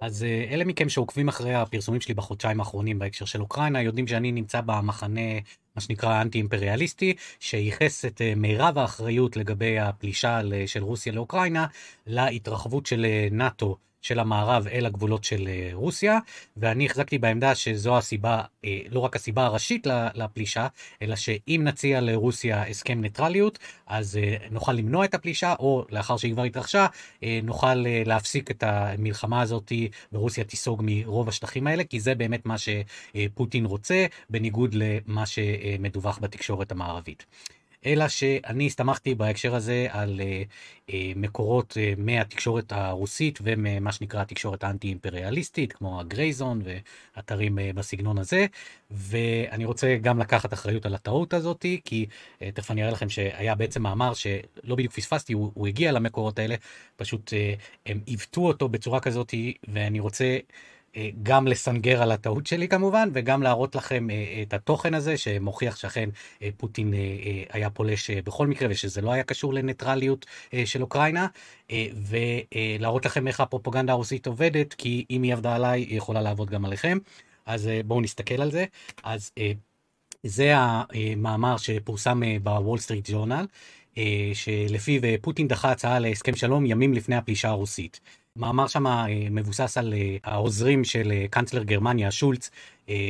אז אה, אלה מכם שעוקבים אחרי הפרסומים שלי בחודשיים האחרונים בהקשר של אוקראינה, יודעים שאני נמצא במחנה, מה שנקרא אנטי-אימפריאליסטי, שייחס את אה, מירב האחריות לגבי הפלישה של רוסיה לאוקראינה להתרחבות של אה, נאט"ו של המערב אל הגבולות של אה, רוסיה, ואני החזקתי בעמדה שזו הסיבה, אה, לא רק הסיבה הראשית לפלישה, אלא שאם נציע לרוסיה הסכם ניטרליות, אז אה, נוכל למנוע את הפלישה, או לאחר שהיא כבר התרחשה, נוכל להפסיק את המלחמה הזאת, ורוסיה תיסוג מרוב השטחים האלה, כי זה באמת מה שפוטין רוצה, בניגוד למה שמדווח בתקשורת המערבית. אלא שאני הסתמכתי בהקשר הזה על uh, uh, מקורות uh, מהתקשורת הרוסית וממה שנקרא התקשורת האנטי-אימפריאליסטית, כמו הגרייזון ואתרים בסגנון הזה, ואני רוצה גם לקחת אחריות על הטעות הזאת, כי תכף אני אראה לכם שהיה בעצם מאמר שלא בדיוק פספסתי, הוא, הוא הגיע למקורות האלה, פשוט הם עיוותו אותו בצורה כזאת, ואני רוצה... אה, גם לסנגר על הטעות שלי כמובן, וגם להראות לכם אה, את התוכן הזה שמוכיח שאכן אה, פוטין היה פולש בכל מקרה ושזה לא היה קשור לניטרליות של אוקראינה, ולהראות לכם איך הפרופגנדה הרוסית עובדת, כי אם היא עבדה עליי, היא יכולה לעבוד גם עליכם. אז בואו נסתכל על זה. אז זה המאמר שפורסם בוול סטריט ג'ורנל, שלפיו פוטין דחה הצעה להסכם שלום ימים לפני הפלישה הרוסית. מאמר שם אה, מבוסס על אה, העוזרים של אה, קאנצלר גרמניה, שולץ,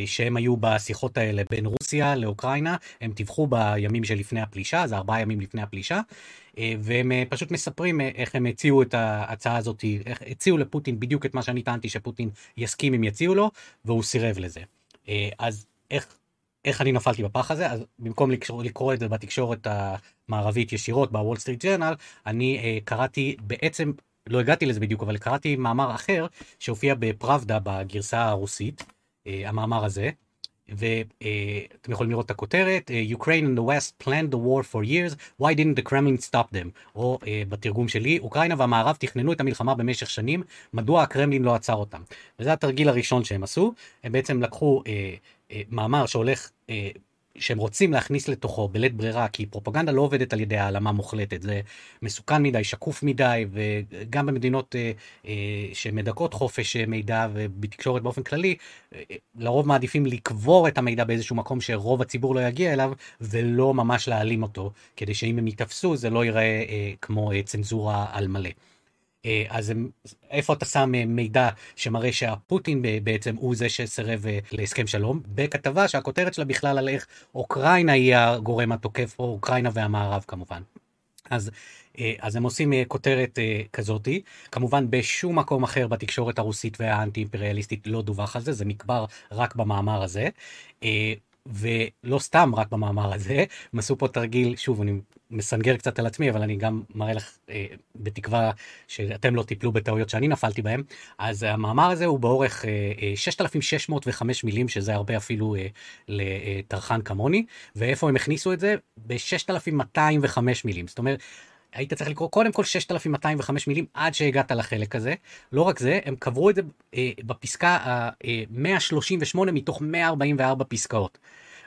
שהם היו בשיחות האלה בין רוסיה לאוקראינה, הם טיווחו בימים שלפני הפלישה, זה ארבעה ימים לפני הפלישה, והם פשוט מספרים איך הם הציעו את ההצעה הזאת, איך הציעו לפוטין בדיוק את מה שאני טענתי שפוטין יסכים אם יציעו לו, והוא סירב לזה. אז איך, איך אני נפלתי בפח הזה? אז במקום לקרוא, לקרוא את זה בתקשורת המערבית ישירות, בוול סטריט ג'רנל, אני קראתי בעצם לא הגעתי לזה בדיוק, אבל קראתי מאמר אחר שהופיע בפראבדה בגרסה הרוסית, אה, המאמר הזה, ואתם יכולים לראות את הכותרת, אה, Ukraine and the West planned the war for years, why didn't the Kremlin stop them? או אה, בתרגום שלי, אוקראינה והמערב תכננו את המלחמה במשך שנים, מדוע הקרמלין לא עצר אותם? וזה התרגיל הראשון שהם עשו, הם בעצם לקחו אה, אה, מאמר שהולך אה, שהם רוצים להכניס לתוכו בלית ברירה, כי פרופגנדה לא עובדת על ידי העלמה מוחלטת, זה מסוכן מדי, שקוף מדי, וגם במדינות אה, אה, שמדכאות חופש מידע ובתקשורת באופן כללי, אה, לרוב מעדיפים לקבור את המידע באיזשהו מקום שרוב הציבור לא יגיע אליו, ולא ממש להעלים אותו, כדי שאם הם ייתפסו זה לא ייראה אה, כמו אה, צנזורה על מלא. אה, אז איפה אתה שם אה, מידע שמראה שהפוטין בעצם הוא זה שסירב אה, להסכם שלום? בכתבה שהכותרת שלה בכלל על איך אוקראינה היא הגורם התוקף, או אוקראינה והמערב כמובן. אז, אז הם עושים כותרת כזאתי, כמובן בשום מקום אחר בתקשורת הרוסית והאנטי אימפריאליסטית לא דווח על זה, זה נקבר רק במאמר הזה. ולא סתם רק במאמר הזה, הם עשו פה תרגיל, שוב, אני מסנגר קצת על עצמי, אבל אני גם מראה לך, אה, בתקווה שאתם לא תיפלו בטעויות שאני נפלתי בהם. אז המאמר הזה הוא באורך אה, אה, 6,605 מילים, שזה הרבה אפילו אה, לטרחן כמוני, ואיפה הם הכניסו את זה? ב-6,205 מילים. זאת אומרת, היית צריך לקרוא קודם כל 6,205 מילים עד שהגעת לחלק הזה. לא רק זה, הם קברו את זה אה, בפסקה ה-138 אה, מתוך 144 פסקאות.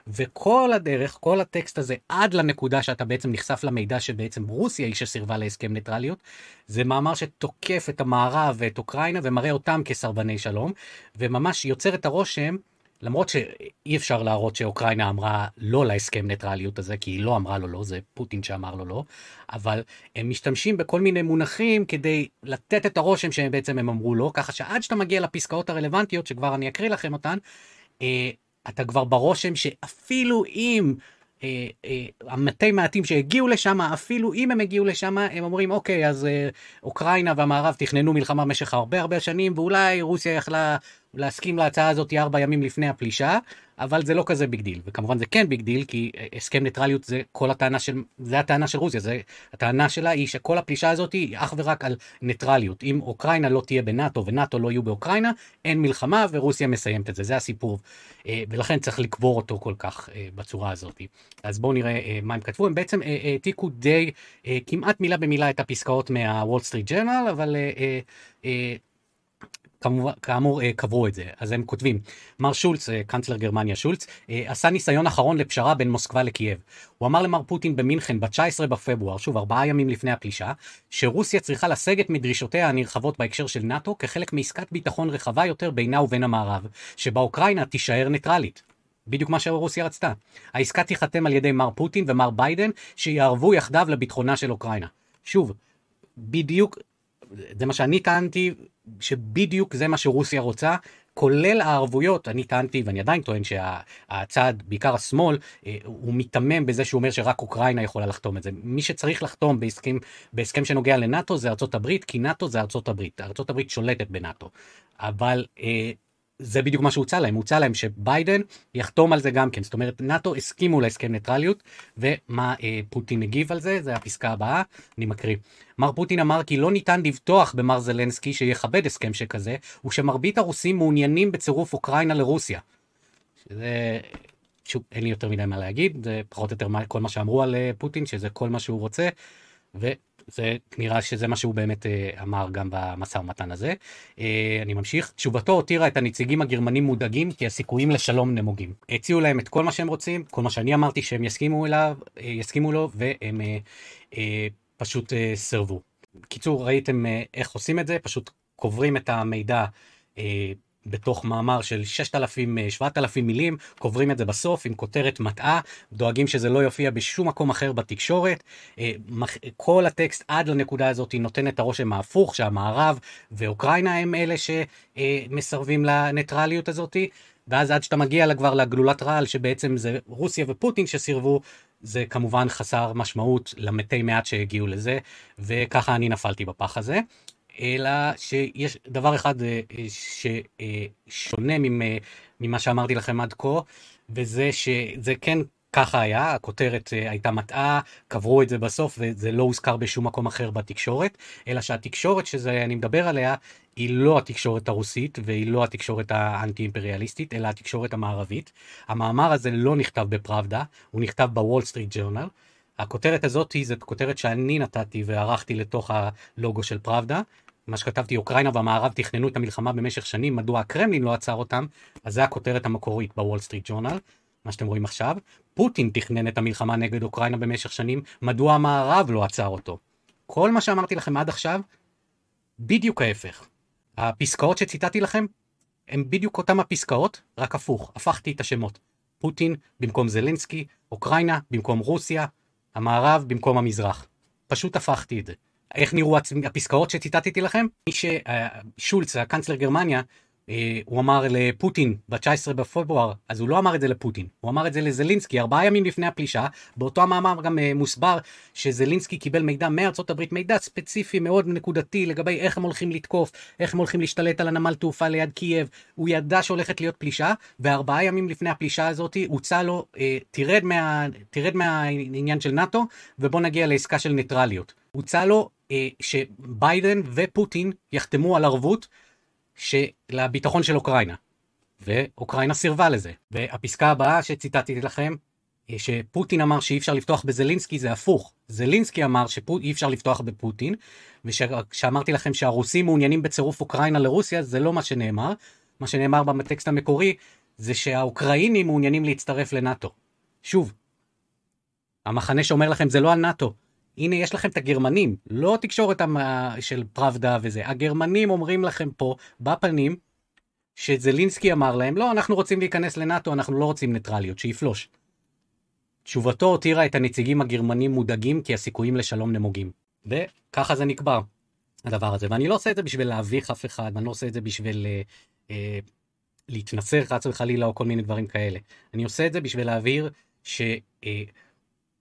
וכל הדרך, כל הטקסט הזה, עד לנקודה שאתה בעצם נחשף למידע שבעצם רוסיה היא שסירבה להסכם ניטרליות, זה מאמר שתוקף את המערב ואת אוקראינה ומראה אותם כסרבני שלום, וממש יוצר את הרושם למרות שאי אפשר להראות שאוקראינה אמרה לא להסכם ניטרליות הזה, כי היא לא אמרה לו לא, זה פוטין שאמר לו לא, אבל הם משתמשים בכל מיני מונחים כדי לתת את הרושם שהם בעצם הם אמרו לא, ככה שעד שאתה מגיע לפסקאות הרלוונטיות, שכבר אני אקריא לכם אותן, אה, אתה כבר ברושם שאפילו אם אה, אה, המתי מעטים שהגיעו לשם, אפילו אם הם הגיעו לשם, הם אומרים, אוקיי, אז אה, אוקראינה והמערב תכננו מלחמה במשך הרבה הרבה שנים, ואולי רוסיה יכלה להסכים להצעה הזאת ארבע ימים לפני הפלישה, אבל זה לא כזה big deal. וכמובן זה כן big deal, כי הסכם ניטרליות זה כל הטענה של, זה הטענה של רוסיה, זה, הטענה שלה היא שכל הפלישה הזאת היא אך ורק על ניטרליות. אם אוקראינה לא תהיה בנאטו ונאטו לא יהיו באוקראינה, אין מלחמה ורוסיה מסיימת את זה, זה הסיפור. אה, ולכן צריך לקבור אותו כל כך אה, בצורה הזאת. אז בואו נראה אה, מה הם כתבו, הם בעצם העתיקו די כמעט מילה במילה את הפסקאות מהוול סטריט ג'רנל, אבל כאמור קברו את זה, אז הם כותבים, מר שולץ, קאנצלר גרמניה שולץ, עשה ניסיון אחרון לפשרה בין מוסקבה לקייב. הוא אמר למר פוטין במינכן ב-19 בפברואר, שוב ארבעה ימים לפני הפלישה, שרוסיה צריכה לסגת מדרישותיה הנרחבות בהקשר של נאט"ו כחלק מעסקת ביטחון רחבה יותר בינה ובין המערב, שבה אוקראינה תישאר ניטרלית. בדיוק מה שרוסיה רצתה. העסקה תיחתם על ידי מר פוטין ומר ביידן, שיערבו יחדיו לביטחונה של אוקראינה. שוב, בדיוק, זה מה שאני טענתי, שבדיוק זה מה שרוסיה רוצה, כולל הערבויות, אני טענתי ואני עדיין טוען שהצעד, בעיקר השמאל, אה, הוא מיתמם בזה שהוא אומר שרק אוקראינה יכולה לחתום את זה. מי שצריך לחתום בהסכם, בהסכם שנוגע לנאטו זה ארצות הברית, כי נאטו זה ארצות הברית. ארצות הברית שולטת בנאטו. אבל אה, זה בדיוק מה שהוצע להם, הוצע להם שביידן יחתום על זה גם כן, זאת אומרת נאט"ו הסכימו להסכם ניטרליות, ומה אה, פוטין הגיב על זה, זה הפסקה הבאה, אני מקריא. מר פוטין אמר כי לא ניתן לבטוח במר זלנסקי שיכבד הסכם שכזה, ושמרבית הרוסים מעוניינים בצירוף אוקראינה לרוסיה. שזה, שוב, אין לי יותר מדי מה להגיד, זה פחות או יותר כל מה שאמרו על אה, פוטין, שזה כל מה שהוא רוצה, ו... זה נראה שזה מה שהוא באמת אה, אמר גם במשא ומתן הזה. אה, אני ממשיך. תשובתו הותירה את הנציגים הגרמנים מודאגים כי הסיכויים לשלום נמוגים. הציעו להם את כל מה שהם רוצים, כל מה שאני אמרתי שהם יסכימו אליו, אה, יסכימו לו, והם פשוט סירבו. בקיצור, ראיתם איך עושים את זה, פשוט קוברים את המידע בתוך מאמר של 6,000-7,000 מילים, קוברים את זה בסוף עם כותרת מטעה, דואגים שזה לא יופיע בשום מקום אחר בתקשורת. אה, כל הטקסט עד לנקודה הזאת נותן את הרושם ההפוך, שהמערב ואוקראינה הם אלה שמסרבים לניטרליות הזאת, ואז עד שאתה מגיע כבר לגלולת רעל, שבעצם זה רוסיה ופוטין שסירבו, זה כמובן חסר משמעות למתי מעט שהגיעו לזה, וככה אני נפלתי בפח הזה. אלא שיש דבר אחד אה, ששונה ממה שאמרתי לכם עד כה, וזה שזה כן ככה היה, הכותרת אה, הייתה מטעה, קברו את זה בסוף וזה לא הוזכר בשום מקום אחר בתקשורת, אלא שהתקשורת שאני מדבר עליה היא לא התקשורת הרוסית והיא לא התקשורת האנטי אימפריאליסטית, אלא התקשורת המערבית. המאמר הזה לא נכתב בפראבדה, הוא נכתב בוול סטריט ג'ורנל. הכותרת הזאת היא זאת כותרת שאני נתתי וערכתי לתוך הלוגו של פראבדה, מה שכתבתי, אוקראינה והמערב תכננו את המלחמה במשך שנים, מדוע הקרמלין לא עצר אותם, אז זה הכותרת המקורית בוול סטריט ג'ורנל, מה שאתם רואים עכשיו. פוטין תכנן את המלחמה נגד אוקראינה במשך שנים, מדוע המערב לא עצר אותו. כל מה שאמרתי לכם עד עכשיו, בדיוק ההפך. הפסקאות שציטטתי לכם, הם בדיוק אותם הפסקאות, רק הפוך, הפכתי את השמות. פוטין במקום זלנסקי, אוקראינה במקום רוסיה, המערב במקום המזרח. פשוט הפכתי את זה. איך נראו הפסקאות שציטטתי לכם? מי ששולץ, הקנצלר גרמניה, אה, הוא אמר לפוטין ב-19 בפברואר, אז הוא לא אמר את זה לפוטין, הוא אמר את זה לזלינסקי ארבעה ימים לפני הפלישה, באותו המאמר גם אה, מוסבר שזלינסקי קיבל מידע מארצות הברית, מידע ספציפי מאוד נקודתי לגבי איך הם הולכים לתקוף, איך הם הולכים להשתלט על הנמל תעופה ליד קייב, הוא ידע שהולכת להיות פלישה, וארבעה ימים לפני הפלישה הזאת הוצע לו, אה, תרד, מה, תרד מהעניין של נאט"ו, ובוא נגיע לעסקה של ניטרליות. הוצע לו אה, שביידן ופוטין יחתמו על ערבות לביטחון של אוקראינה. ואוקראינה סירבה לזה. והפסקה הבאה שציטטתי לכם, אה, שפוטין אמר שאי אפשר לפתוח בזלינסקי זה הפוך. זלינסקי אמר שאי אפשר לפתוח בפוטין, וכשאמרתי לכם שהרוסים מעוניינים בצירוף אוקראינה לרוסיה, זה לא מה שנאמר. מה שנאמר בטקסט המקורי, זה שהאוקראינים מעוניינים להצטרף לנאטו. שוב, המחנה שאומר לכם זה לא על נאטו, הנה יש לכם את הגרמנים, לא תקשורת של פראבדה וזה, הגרמנים אומרים לכם פה בפנים שזלינסקי אמר להם לא אנחנו רוצים להיכנס לנאטו אנחנו לא רוצים ניטרליות שיפלוש. תשובתו הותירה את הנציגים הגרמנים מודאגים כי הסיכויים לשלום נמוגים. וככה זה נקבר הדבר הזה ואני לא עושה את זה בשביל להביך אף אחד ואני לא עושה את זה בשביל אה, אה, להתנצר חס וחלילה או כל מיני דברים כאלה. אני עושה את זה בשביל להבהיר ש... אה,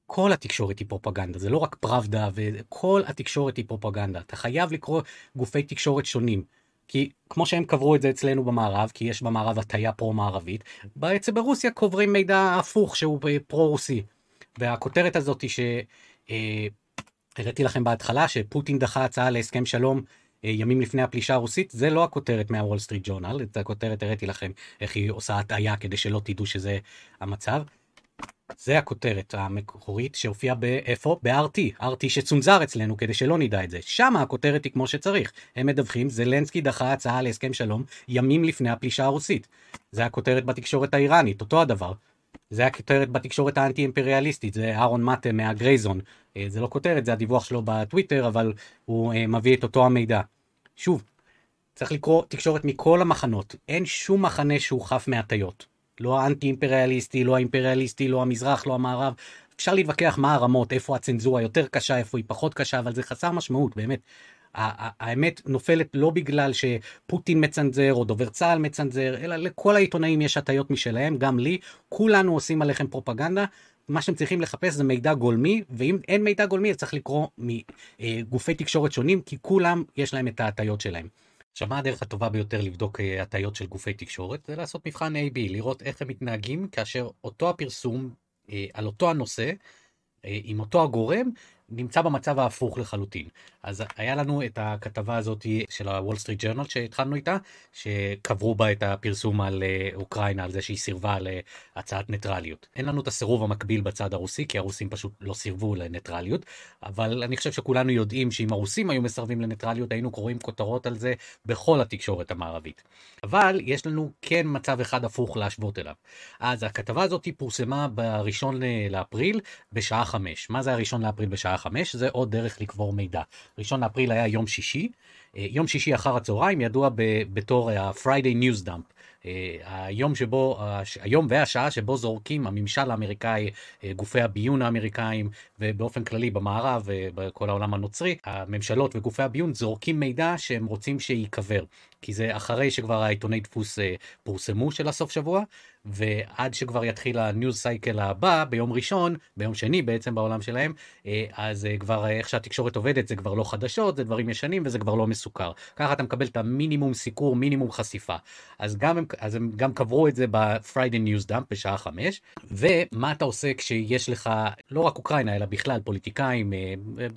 כל התקשורת היא פרופגנדה, זה לא רק פראבדה, וכל התקשורת היא פרופגנדה. אתה חייב לקרוא גופי תקשורת שונים. כי כמו שהם קברו את זה אצלנו במערב, כי יש במערב הטיה פרו-מערבית, בעצם ברוסיה קוברים מידע הפוך שהוא פרו-רוסי. והכותרת הזאת שהראיתי אה, לכם בהתחלה, שפוטין דחה הצעה להסכם שלום אה, ימים לפני הפלישה הרוסית, זה לא הכותרת מהוול סטריט ג'ורנל, את הכותרת הראיתי לכם איך היא עושה הטעיה כדי שלא תדעו שזה המצב. זה הכותרת המקורית שהופיעה באיפה? ב-RT, RT שצונזר אצלנו כדי שלא נדע את זה. שם הכותרת היא כמו שצריך. הם מדווחים, זלנסקי דחה הצעה להסכם שלום ימים לפני הפלישה הרוסית. זה הכותרת בתקשורת האיראנית, אותו הדבר. זה הכותרת בתקשורת האנטי-אימפריאליסטית, זה אהרון מטה מהגרייזון. אה, זה לא כותרת, זה הדיווח שלו בטוויטר, אבל הוא אה, מביא את אותו המידע. שוב, צריך לקרוא תקשורת מכל המחנות. אין שום מחנה שהוא חף מהטיות. לא האנטי-אימפריאליסטי, לא האימפריאליסטי, לא המזרח, לא המערב. אפשר להתווכח מה הרמות, איפה הצנזורה יותר קשה, איפה היא פחות קשה, אבל זה חסר משמעות, באמת. האמת נופלת לא בגלל שפוטין מצנזר או דובר צה"ל מצנזר, אלא לכל העיתונאים יש הטיות משלהם, גם לי, כולנו עושים עליכם פרופגנדה. מה שהם צריכים לחפש זה מידע גולמי, ואם אין מידע גולמי אז צריך לקרוא מגופי תקשורת שונים, כי כולם יש להם את ההטיות שלהם. עכשיו, מה הדרך הטובה ביותר לבדוק אה, הטיות של גופי תקשורת? זה לעשות מבחן A-B, לראות איך הם מתנהגים כאשר אותו הפרסום אה, על אותו הנושא, אה, עם אותו הגורם, נמצא במצב ההפוך לחלוטין. אז היה לנו את הכתבה הזאת של הוול סטריט ג'רנל שהתחלנו איתה, שקברו בה את הפרסום על אה, אוקראינה, על זה שהיא סירבה להצעת ניטרליות. אין לנו את הסירוב המקביל בצד הרוסי, כי הרוסים פשוט לא סירבו לניטרליות, אבל אני חושב שכולנו יודעים שאם הרוסים היו מסרבים לניטרליות, היינו קוראים כותרות על זה בכל התקשורת המערבית. אבל יש לנו כן מצב אחד הפוך להשוות אליו. אז הכתבה הזאת פורסמה בראשון לאפריל בשעה חמש. מה זה הראשון לאפריל בשעה חמש? זה עוד דרך לקבור מידע. ראשון לאפריל היה יום שישי. אה, יום שישי אחר הצהריים ידוע בתור ה-Friday News Dump. אה, היום שבו, היום והשעה שבו זורקים הממשל האמריקאי, אה, גופי הביון האמריקאים ובאופן כללי במערב ובכל העולם הנוצרי, הממשלות וגופי הביון זורקים מידע שהם רוצים שייקבר. כי זה אחרי שכבר העיתוני דפוס פורסמו של הסוף שבוע, ועד שכבר יתחיל הניוז סייקל הבא ביום ראשון, ביום שני בעצם בעולם שלהם, אה, אז אה, כבר איך שהתקשורת עובדת זה כבר לא חדשות, זה דברים ישנים וזה כבר לא מסוכר. ככה אתה מקבל את המינימום סיקור, מינימום חשיפה. אז גם הם, אז הם גם קברו את זה ב-Friday News Dump בשעה חמש, ומה אתה עושה כשיש לך לא רק אוקראינה אלא בכלל פוליטיקאים, אה,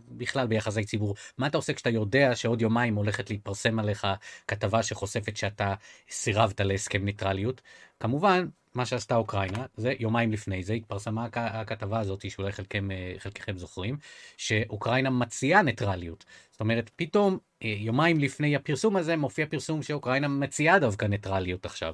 בכלל ביחסי ציבור, מה אתה עושה כשאתה יודע שעוד יומיים הולכת להתפרסם עליך כתבה שחושפת שאתה סירבת להסכם ניטרליות? כמובן, מה שעשתה אוקראינה, זה יומיים לפני זה התפרסמה הכתבה הזאת, שאולי חלקם, אה, חלקכם זוכרים, שאוקראינה מציעה ניטרליות. זאת אומרת, פתאום אה, יומיים לפני הפרסום הזה מופיע פרסום שאוקראינה מציעה דווקא ניטרליות עכשיו.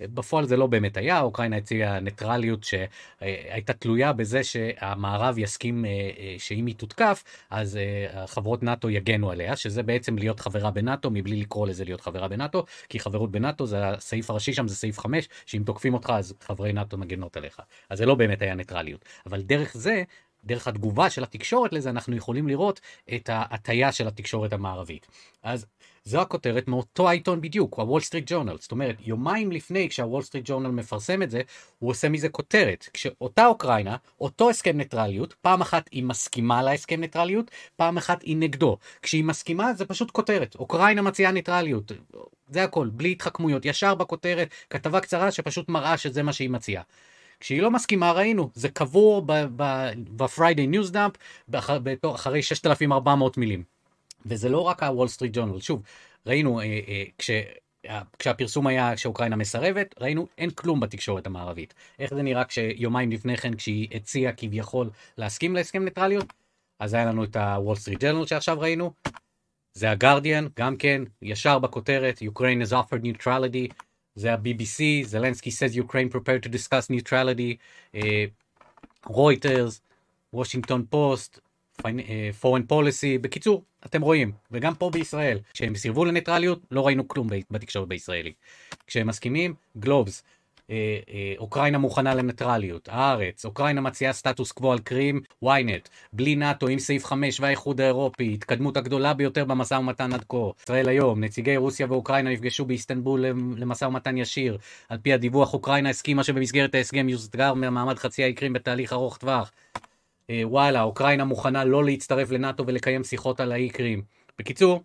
בפועל זה לא באמת היה, אוקראינה הציעה ניטרליות שהייתה תלויה בזה שהמערב יסכים אה, אה, שאם היא תותקף, אז אה, חברות נאט"ו יגנו עליה, שזה בעצם להיות חברה בנאט"ו מבלי לקרוא לזה להיות חברה בנאט"ו, כי חברות בנאט"ו זה הסעיף הראשי שם זה סעיף 5, שאם תוקפים אותך אז חברי נאט"ו מגנות עליך. אז זה לא באמת היה ניטרליות. אבל דרך זה דרך התגובה של התקשורת לזה אנחנו יכולים לראות את ההטייה של התקשורת המערבית. אז זו הכותרת מאותו העיתון בדיוק, הוול סטריט ג'ורנל. זאת אומרת, יומיים לפני כשהוול סטריט ג'ורנל מפרסם את זה, הוא עושה מזה כותרת. כשאותה אוקראינה, אותו הסכם ניטרליות, פעם אחת היא מסכימה להסכם ניטרליות, פעם אחת היא נגדו. כשהיא מסכימה זה פשוט כותרת. אוקראינה מציעה ניטרליות. זה הכל, בלי התחכמויות. ישר בכותרת, כתבה קצרה שפשוט מראה שזה מה שהיא מציעה. כשהיא לא מסכימה ראינו, זה קבור ב- Friday News Dump אחרי 6,400 מילים. וזה לא רק הוול סטריט ג'ורנל, שוב, ראינו אה, אה, כש... כשהפרסום היה שאוקראינה מסרבת, ראינו אין כלום בתקשורת המערבית. איך זה נראה כשיומיים לפני כן, כשהיא הציעה כביכול להסכים להסכם ניטרליות? אז היה לנו את הוול סטריט ג'רנל שעכשיו ראינו, זה הגרדיאן, גם כן, ישר בכותרת, Ukraine has offered neutrality, זה ה-BBC, זלנסקי says Ukraine prepared to discuss neutrality, רויטרס, וושינגטון פוסט, Foreign Policy, בקיצור, אתם רואים, וגם פה בישראל, כשהם סירבו לניטרליות, לא ראינו כלום בתקשורת הישראלית. כשהם מסכימים, גלובס, אה, אה, אוקראינה מוכנה לניטרליות, הארץ, אוקראינה מציעה סטטוס קוו על קרים, ynet, בלי נאט"ו עם סעיף 5 והאיחוד האירופי, התקדמות הגדולה ביותר במשא ומתן עד כה. ישראל היום, נציגי רוסיה ואוקראינה נפגשו באיסטנבול למשא ומתן ישיר. על פי הדיווח, אוקראינה הסכימה שבמסגרת ההסכם יוסגר מעמד חצי האי קרים בתהליך ארוך טווח. אה, וואלה, אוקראינה מוכנה לא להצטרף לנאט"ו ולקיים שיחות על האי קרים. בקיצור,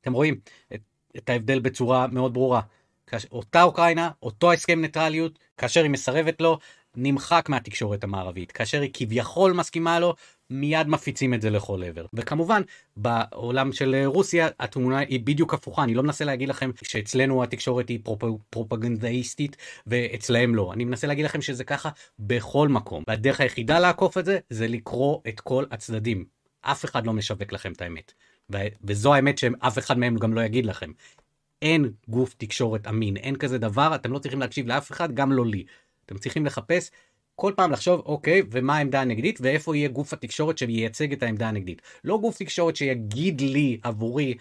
אתם רואים את, את ההבדל בצורה מאוד ברורה. אותה אוקראינה, אותו הסכם ניטרליות, כאשר היא מסרבת לו, נמחק מהתקשורת המערבית. כאשר היא כביכול מסכימה לו, מיד מפיצים את זה לכל עבר. וכמובן, בעולם של רוסיה התמונה היא בדיוק הפוכה, אני לא מנסה להגיד לכם שאצלנו התקשורת היא פרופ... פרופגנדאיסטית ואצלהם לא. אני מנסה להגיד לכם שזה ככה בכל מקום. והדרך היחידה לעקוף את זה, זה לקרוא את כל הצדדים. אף אחד לא משווק לכם את האמת. ו... וזו האמת שאף אחד מהם גם לא יגיד לכם. אין גוף תקשורת אמין, אין כזה דבר, אתם לא צריכים להקשיב לאף אחד, גם לא לי. אתם צריכים לחפש כל פעם לחשוב, אוקיי, ומה העמדה הנגדית, ואיפה יהיה גוף התקשורת שייצג את העמדה הנגדית. לא גוף תקשורת שיגיד לי, עבורי,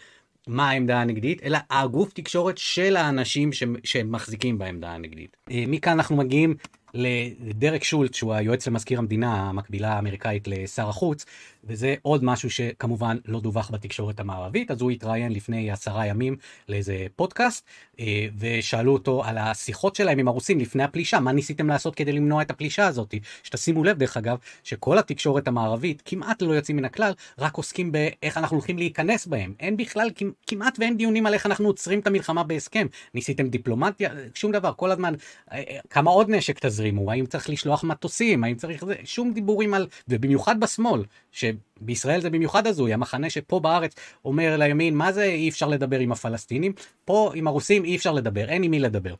מה העמדה הנגדית, אלא הגוף תקשורת של האנשים שמחזיקים בעמדה הנגדית. אה, מכאן אנחנו מגיעים לדרק שולט, שהוא היועץ למזכיר המדינה, המקבילה האמריקאית לשר החוץ, וזה עוד משהו שכמובן לא דווח בתקשורת המערבית, אז הוא התראיין לפני עשרה ימים לאיזה פודקאסט, אה, ושאלו אותו על השיחות שלהם עם הרוסים לפני הפלישה, מה ניסיתם לעשות כדי למנוע את הפלישה הזאת? שתשימו לב, דרך אגב, שכל התקשורת המערבית, כמעט ללא יוצאים מן הכלל, רק עוסקים באיך אנחנו הולכים להיכנס בהם. אין בכלל, כמעט ואין דיונים על איך אנחנו עוצרים את המלחמה בהסכם. ניסיתם דיפלומטיה, שום דבר, כל הזמן, אה, אה, כמה עוד נשק תזרימו, האם צריך לשלוח מטוסים, האם צריך, שום דיבורים על, ובמיוחד בשמאל, שבישראל זה במיוחד הזוי, המחנה שפה בארץ אומר לימין, מה זה אי אפשר לדבר עם הפלסטינים, פה עם הרוסים אי אפשר לדבר, אין עם מי לדבר.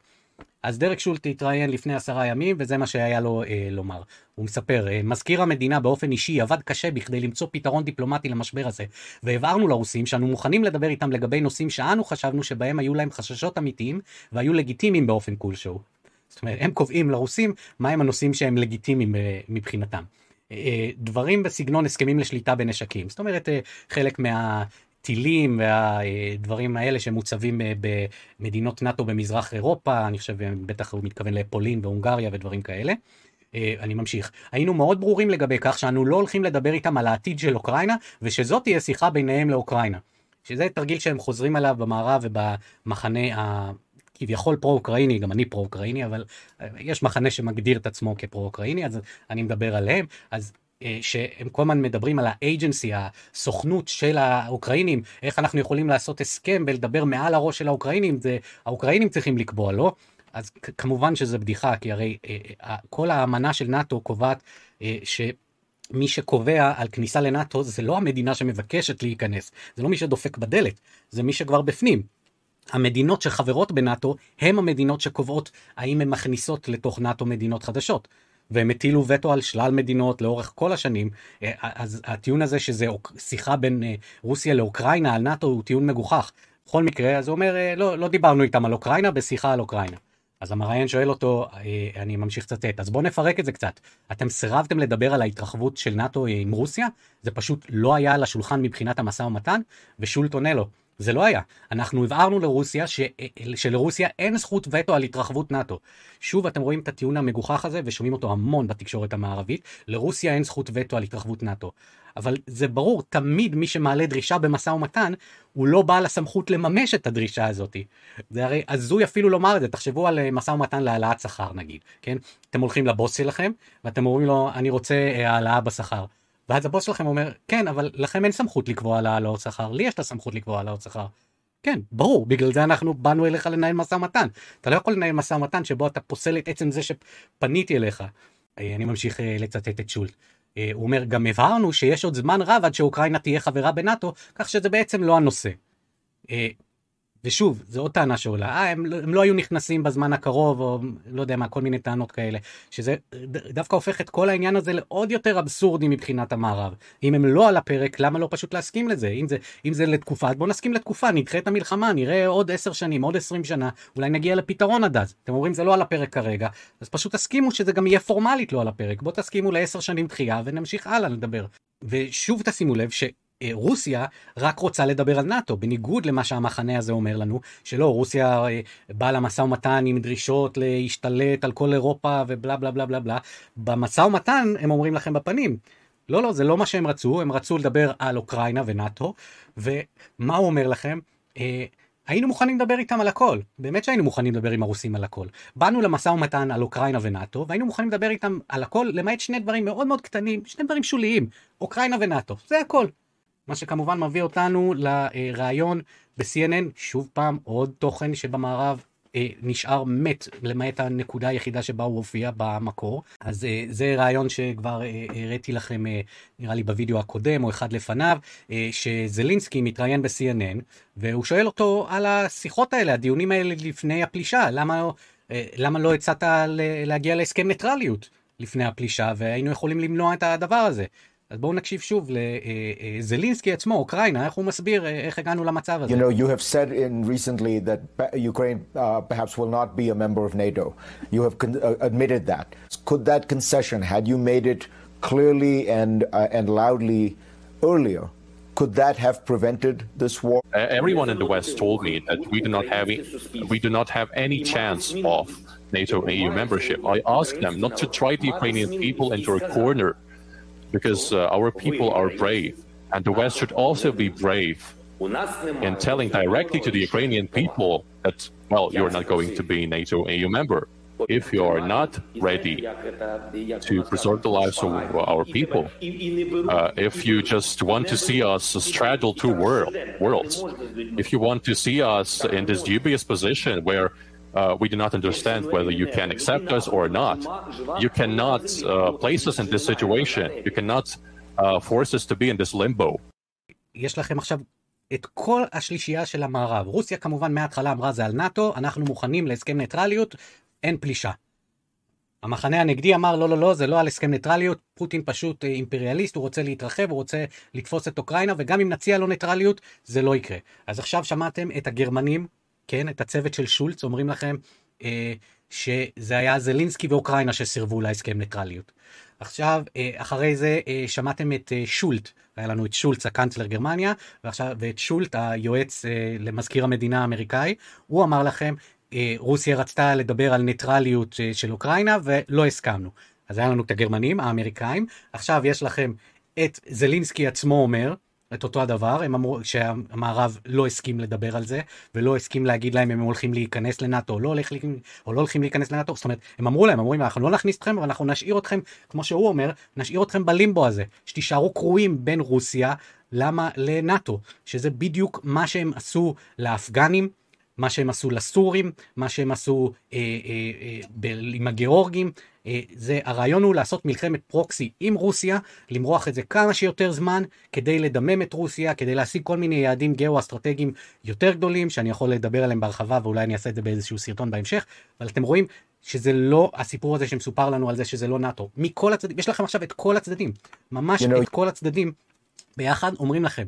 אז דרק שולט התראיין לפני עשרה ימים, וזה מה שהיה לו אה, לומר. הוא מספר, אה, מזכיר המדינה באופן אישי עבד קשה בכדי למצוא פתרון דיפלומטי למשבר הזה, והבהרנו לרוסים שאנו מוכנים לדבר איתם לגבי נושאים שאנו חשבנו שבהם היו להם חששות אמיתיים, והיו לגיטימיים באופן כלשהו. זאת אומרת, הם קובעים לרוסים מהם הנושאים שהם לגיטימיים אה, מבחינתם. אה, דברים בסגנון הסכמים לשליטה בנשקים. זאת אומרת, אה, חלק מה... טילים והדברים האלה שמוצבים אה, במדינות נאט"ו במזרח אירופה, אני חושב, בטח הוא מתכוון לפולין והונגריה ודברים כאלה. אני ממשיך. היינו מאוד ברורים לגבי כך שאנו לא הולכים לדבר איתם על העתיד של אוקראינה, ושזאת תהיה שיחה ביניהם לאוקראינה. שזה תרגיל שהם חוזרים עליו במערב ובמחנה כביכול פרו-אוקראיני, גם אני פרו-אוקראיני, אבל אה, יש מחנה שמגדיר את עצמו כפרו-אוקראיני, אז אני מדבר עליהם. אז אה, שהם כל הזמן מדברים על האג'נסי, הסוכנות של האוקראינים, איך אנחנו יכולים לעשות הסכם ולדבר מעל הראש של האוקראינים, זה האוקראינים צריכים לקבוע, לא? אז כמובן שזה בדיחה, כי הרי אה, כל האמנה של נאט"ו קובעת שמי שקובע על כניסה לנאט"ו זה לא המדינה שמבקשת להיכנס, זה לא מי שדופק בדלת, זה מי שכבר בפנים. המדינות שחברות בנאט"ו הם המדינות שקובעות האם הן מכניסות לתוך נאט"ו מדינות חדשות. והם הטילו וטו על שלל מדינות לאורך כל השנים, אה, אז הטיעון הזה שזה שיחה בין אה, רוסיה לאוקראינה על נאט"ו הוא טיעון מגוחך. בכל מקרה, אז הוא אומר, אה, לא, לא דיברנו איתם על אוקראינה, בשיחה על אוקראינה. אז המראיין שואל אותו, אני ממשיך לצטט, אז בואו נפרק את זה קצת. אתם סירבתם לדבר על ההתרחבות של נאט"ו עם רוסיה? זה פשוט לא היה על השולחן מבחינת המשא ומתן? ושולט עונה לו, זה לא היה. אנחנו הבהרנו לרוסיה ש... שלרוסיה אין זכות וטו על התרחבות נאט"ו. שוב, אתם רואים את הטיעון המגוחך הזה ושומעים אותו המון בתקשורת המערבית, לרוסיה אין זכות וטו על התרחבות נאט"ו. אבל זה ברור, תמיד מי שמעלה דרישה במשא ומתן, הוא לא בעל הסמכות לממש את הדרישה הזאת. זה הרי הזוי אפילו לומר את זה, תחשבו על אה, משא ומתן להעלאת שכר נגיד, כן? אתם הולכים לבוס שלכם, ואתם אומרים לו, אני רוצה אה, העלאה בשכר. ואז הבוס שלכם אומר, כן, אבל לכם אין סמכות לקבוע על העלאות שכר, לי יש את הסמכות לקבוע העלאות שכר. כן, ברור, בגלל זה אנחנו באנו אליך לנהל משא ומתן. אתה לא יכול לנהל משא ומתן שבו אתה פוסל את עצם זה שפניתי אליך. אה, אני ממשיך אה, לצטט את שולט. אה, הוא אומר, גם הבהרנו שיש עוד זמן רב עד שאוקראינה תהיה חברה בנאטו, כך שזה בעצם לא הנושא. ושוב, זו עוד טענה שעולה, אה, הם, הם לא היו נכנסים בזמן הקרוב, או לא יודע מה, כל מיני טענות כאלה, שזה דווקא הופך את כל העניין הזה לעוד יותר אבסורדי מבחינת המערב. אם הם לא על הפרק, למה לא פשוט להסכים לזה? אם זה, אם זה לתקופה, בוא נסכים לתקופה, נדחה את המלחמה, נראה עוד עשר שנים, עוד עשרים שנה, אולי נגיע לפתרון עד אז. אתם אומרים זה לא על הפרק כרגע, אז פשוט תסכימו שזה גם יהיה פורמלית לא על הפרק. בוא תסכימו לעשר שנים דחייה ונמשיך הלאה לדבר. ושוב תשימו לב ש... אה, רוסיה רק רוצה לדבר על נאט"ו, בניגוד למה שהמחנה הזה אומר לנו, שלא, רוסיה אה, באה למשא ומתן עם דרישות להשתלט על כל אירופה ובלה בלה בלה בלה בלה. במשא ומתן הם אומרים לכם בפנים. לא, לא, זה לא מה שהם רצו, הם רצו לדבר על אוקראינה ונאט"ו, ומה הוא אומר לכם? אה, היינו מוכנים לדבר איתם על הכל, באמת שהיינו מוכנים לדבר עם הרוסים על הכל. באנו למשא ומתן על אוקראינה ונאט"ו, והיינו מוכנים לדבר איתם על הכל, למעט שני דברים מאוד מאוד קטנים, שני דברים שוליים, אוקראינה ונאט"ו, זה הכל. מה שכמובן מביא אותנו לראיון ב-CNN, שוב פעם עוד תוכן שבמערב אה, נשאר מת, למעט הנקודה היחידה שבה הוא הופיע במקור. אז אה, זה רעיון שכבר אה, הראיתי לכם, נראה לי בווידאו הקודם או אחד לפניו, שזלינסקי מתראיין ב-CNN, והוא שואל אותו על השיחות האלה, הדיונים האלה לפני הפלישה, למה, למה לא הצעת להגיע להסכם ניטרליות לפני הפלישה, והיינו יכולים למנוע את הדבר הזה. אז בואו נקשיב שוב לזלינסקי עצמו, אוקראינה, איך הוא מסביר איך הגענו למצב הזה. You know, you have said in recently that Ukraine uh, perhaps will not be a member of NATO. You have con- uh, admitted that. Could that concession, had you made it clearly and, uh, and loudly earlier, could that have prevented this war? Everyone in the West told me that we do not have we do not have any chance of NATO and EU membership. I asked them not to drive the Ukrainian people into a corner because uh, our people are brave, and the West should also be brave in telling directly to the Ukrainian people that, well, you're not going to be NATO EU member. If you are not ready to preserve the lives of our people, uh, if you just want to see us straddle two world, worlds, if you want to see us in this dubious position where uh, we do not understand whether you can accept us or not. You cannot uh, place us in this situation. You cannot uh, force us to be in this limbo. יש לכם עכשיו את כל השלישייה של המערב. רוסיה כמובן מההתחלה אמרה זה על נאט"ו, אנחנו מוכנים להסכם ניטרליות, אין פלישה. המחנה הנגדי אמר לא לא לא זה לא על הסכם ניטרליות, פוטין פשוט אה, אימפריאליסט, הוא רוצה להתרחב, הוא רוצה לתפוס את אוקראינה וגם אם נציע לו ניטרליות זה לא יקרה. אז עכשיו שמעתם את הגרמנים כן, את הצוות של שולץ, אומרים לכם אה, שזה היה זלינסקי ואוקראינה שסירבו להסכם ניטרליות. עכשיו, אה, אחרי זה אה, שמעתם את אה, שולט, היה לנו את שולץ, הקאנצלר גרמניה, ועכשיו, ואת שולט, היועץ אה, למזכיר המדינה האמריקאי, הוא אמר לכם, אה, רוסיה רצתה לדבר על ניטרליות אה, של אוקראינה ולא הסכמנו. אז היה לנו את הגרמנים, האמריקאים, עכשיו יש לכם את זלינסקי עצמו אומר, את אותו הדבר, הם אמרו שהמערב לא הסכים לדבר על זה, ולא הסכים להגיד להם אם הם הולכים להיכנס לנאטו או לא, הולך, או לא הולכים להיכנס לנאטו, זאת אומרת, הם אמרו להם, אמרו אנחנו לא נכניס אתכם, אבל אנחנו נשאיר אתכם, כמו שהוא אומר, נשאיר אתכם בלימבו הזה, שתישארו קרועים בין רוסיה, למה לנאטו, שזה בדיוק מה שהם עשו לאפגנים, מה שהם עשו לסורים, מה שהם עשו אה, אה, אה, ב- עם הגיאורגים, אה, זה, הרעיון הוא לעשות מלחמת פרוקסי עם רוסיה, למרוח את זה כמה שיותר זמן, כדי לדמם את רוסיה, כדי להשיג כל מיני יעדים גיאו-אסטרטגיים יותר גדולים, שאני יכול לדבר עליהם בהרחבה, ואולי אני אעשה את זה באיזשהו סרטון בהמשך, אבל אתם רואים שזה לא הסיפור הזה שמסופר לנו על זה שזה לא נאט"ו. מכל הצדדים, יש לכם עכשיו את כל הצדדים, ממש you know... את כל הצדדים ביחד אומרים לכם.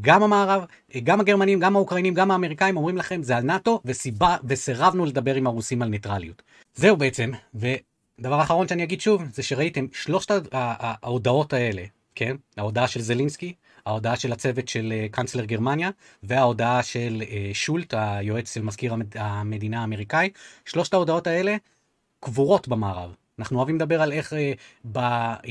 גם המערב, גם הגרמנים, גם האוקראינים, גם האמריקאים אומרים לכם זה על נאט"ו וסיבה, וסירבנו לדבר עם הרוסים על ניטרליות. זהו בעצם, ודבר אחרון שאני אגיד שוב, זה שראיתם שלושת ההודעות האלה, כן? ההודעה של זלינסקי, ההודעה של הצוות של אה, קאנצלר גרמניה, וההודעה של אה, שולט, היועץ של מזכיר המדינה האמריקאי, שלושת ההודעות האלה קבורות במערב. אנחנו אוהבים לדבר על איך אה, ב, אה,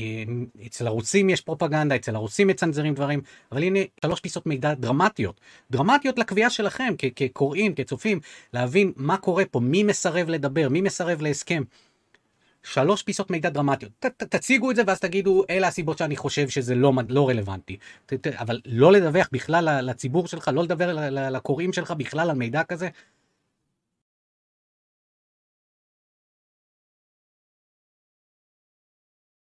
אצל הרוסים יש פרופגנדה, אצל הרוסים מצנזרים דברים, אבל הנה שלוש פיסות מידע דרמטיות. דרמטיות לקביעה שלכם כקוראים, כצופים, להבין מה קורה פה, מי מסרב לדבר, מי מסרב להסכם. שלוש פיסות מידע דרמטיות. ת, ת, תציגו את זה ואז תגידו, אלה הסיבות שאני חושב שזה לא, לא רלוונטי. ת, ת, אבל לא לדווח בכלל לציבור שלך, לא לדבר לקוראים שלך בכלל על מידע כזה,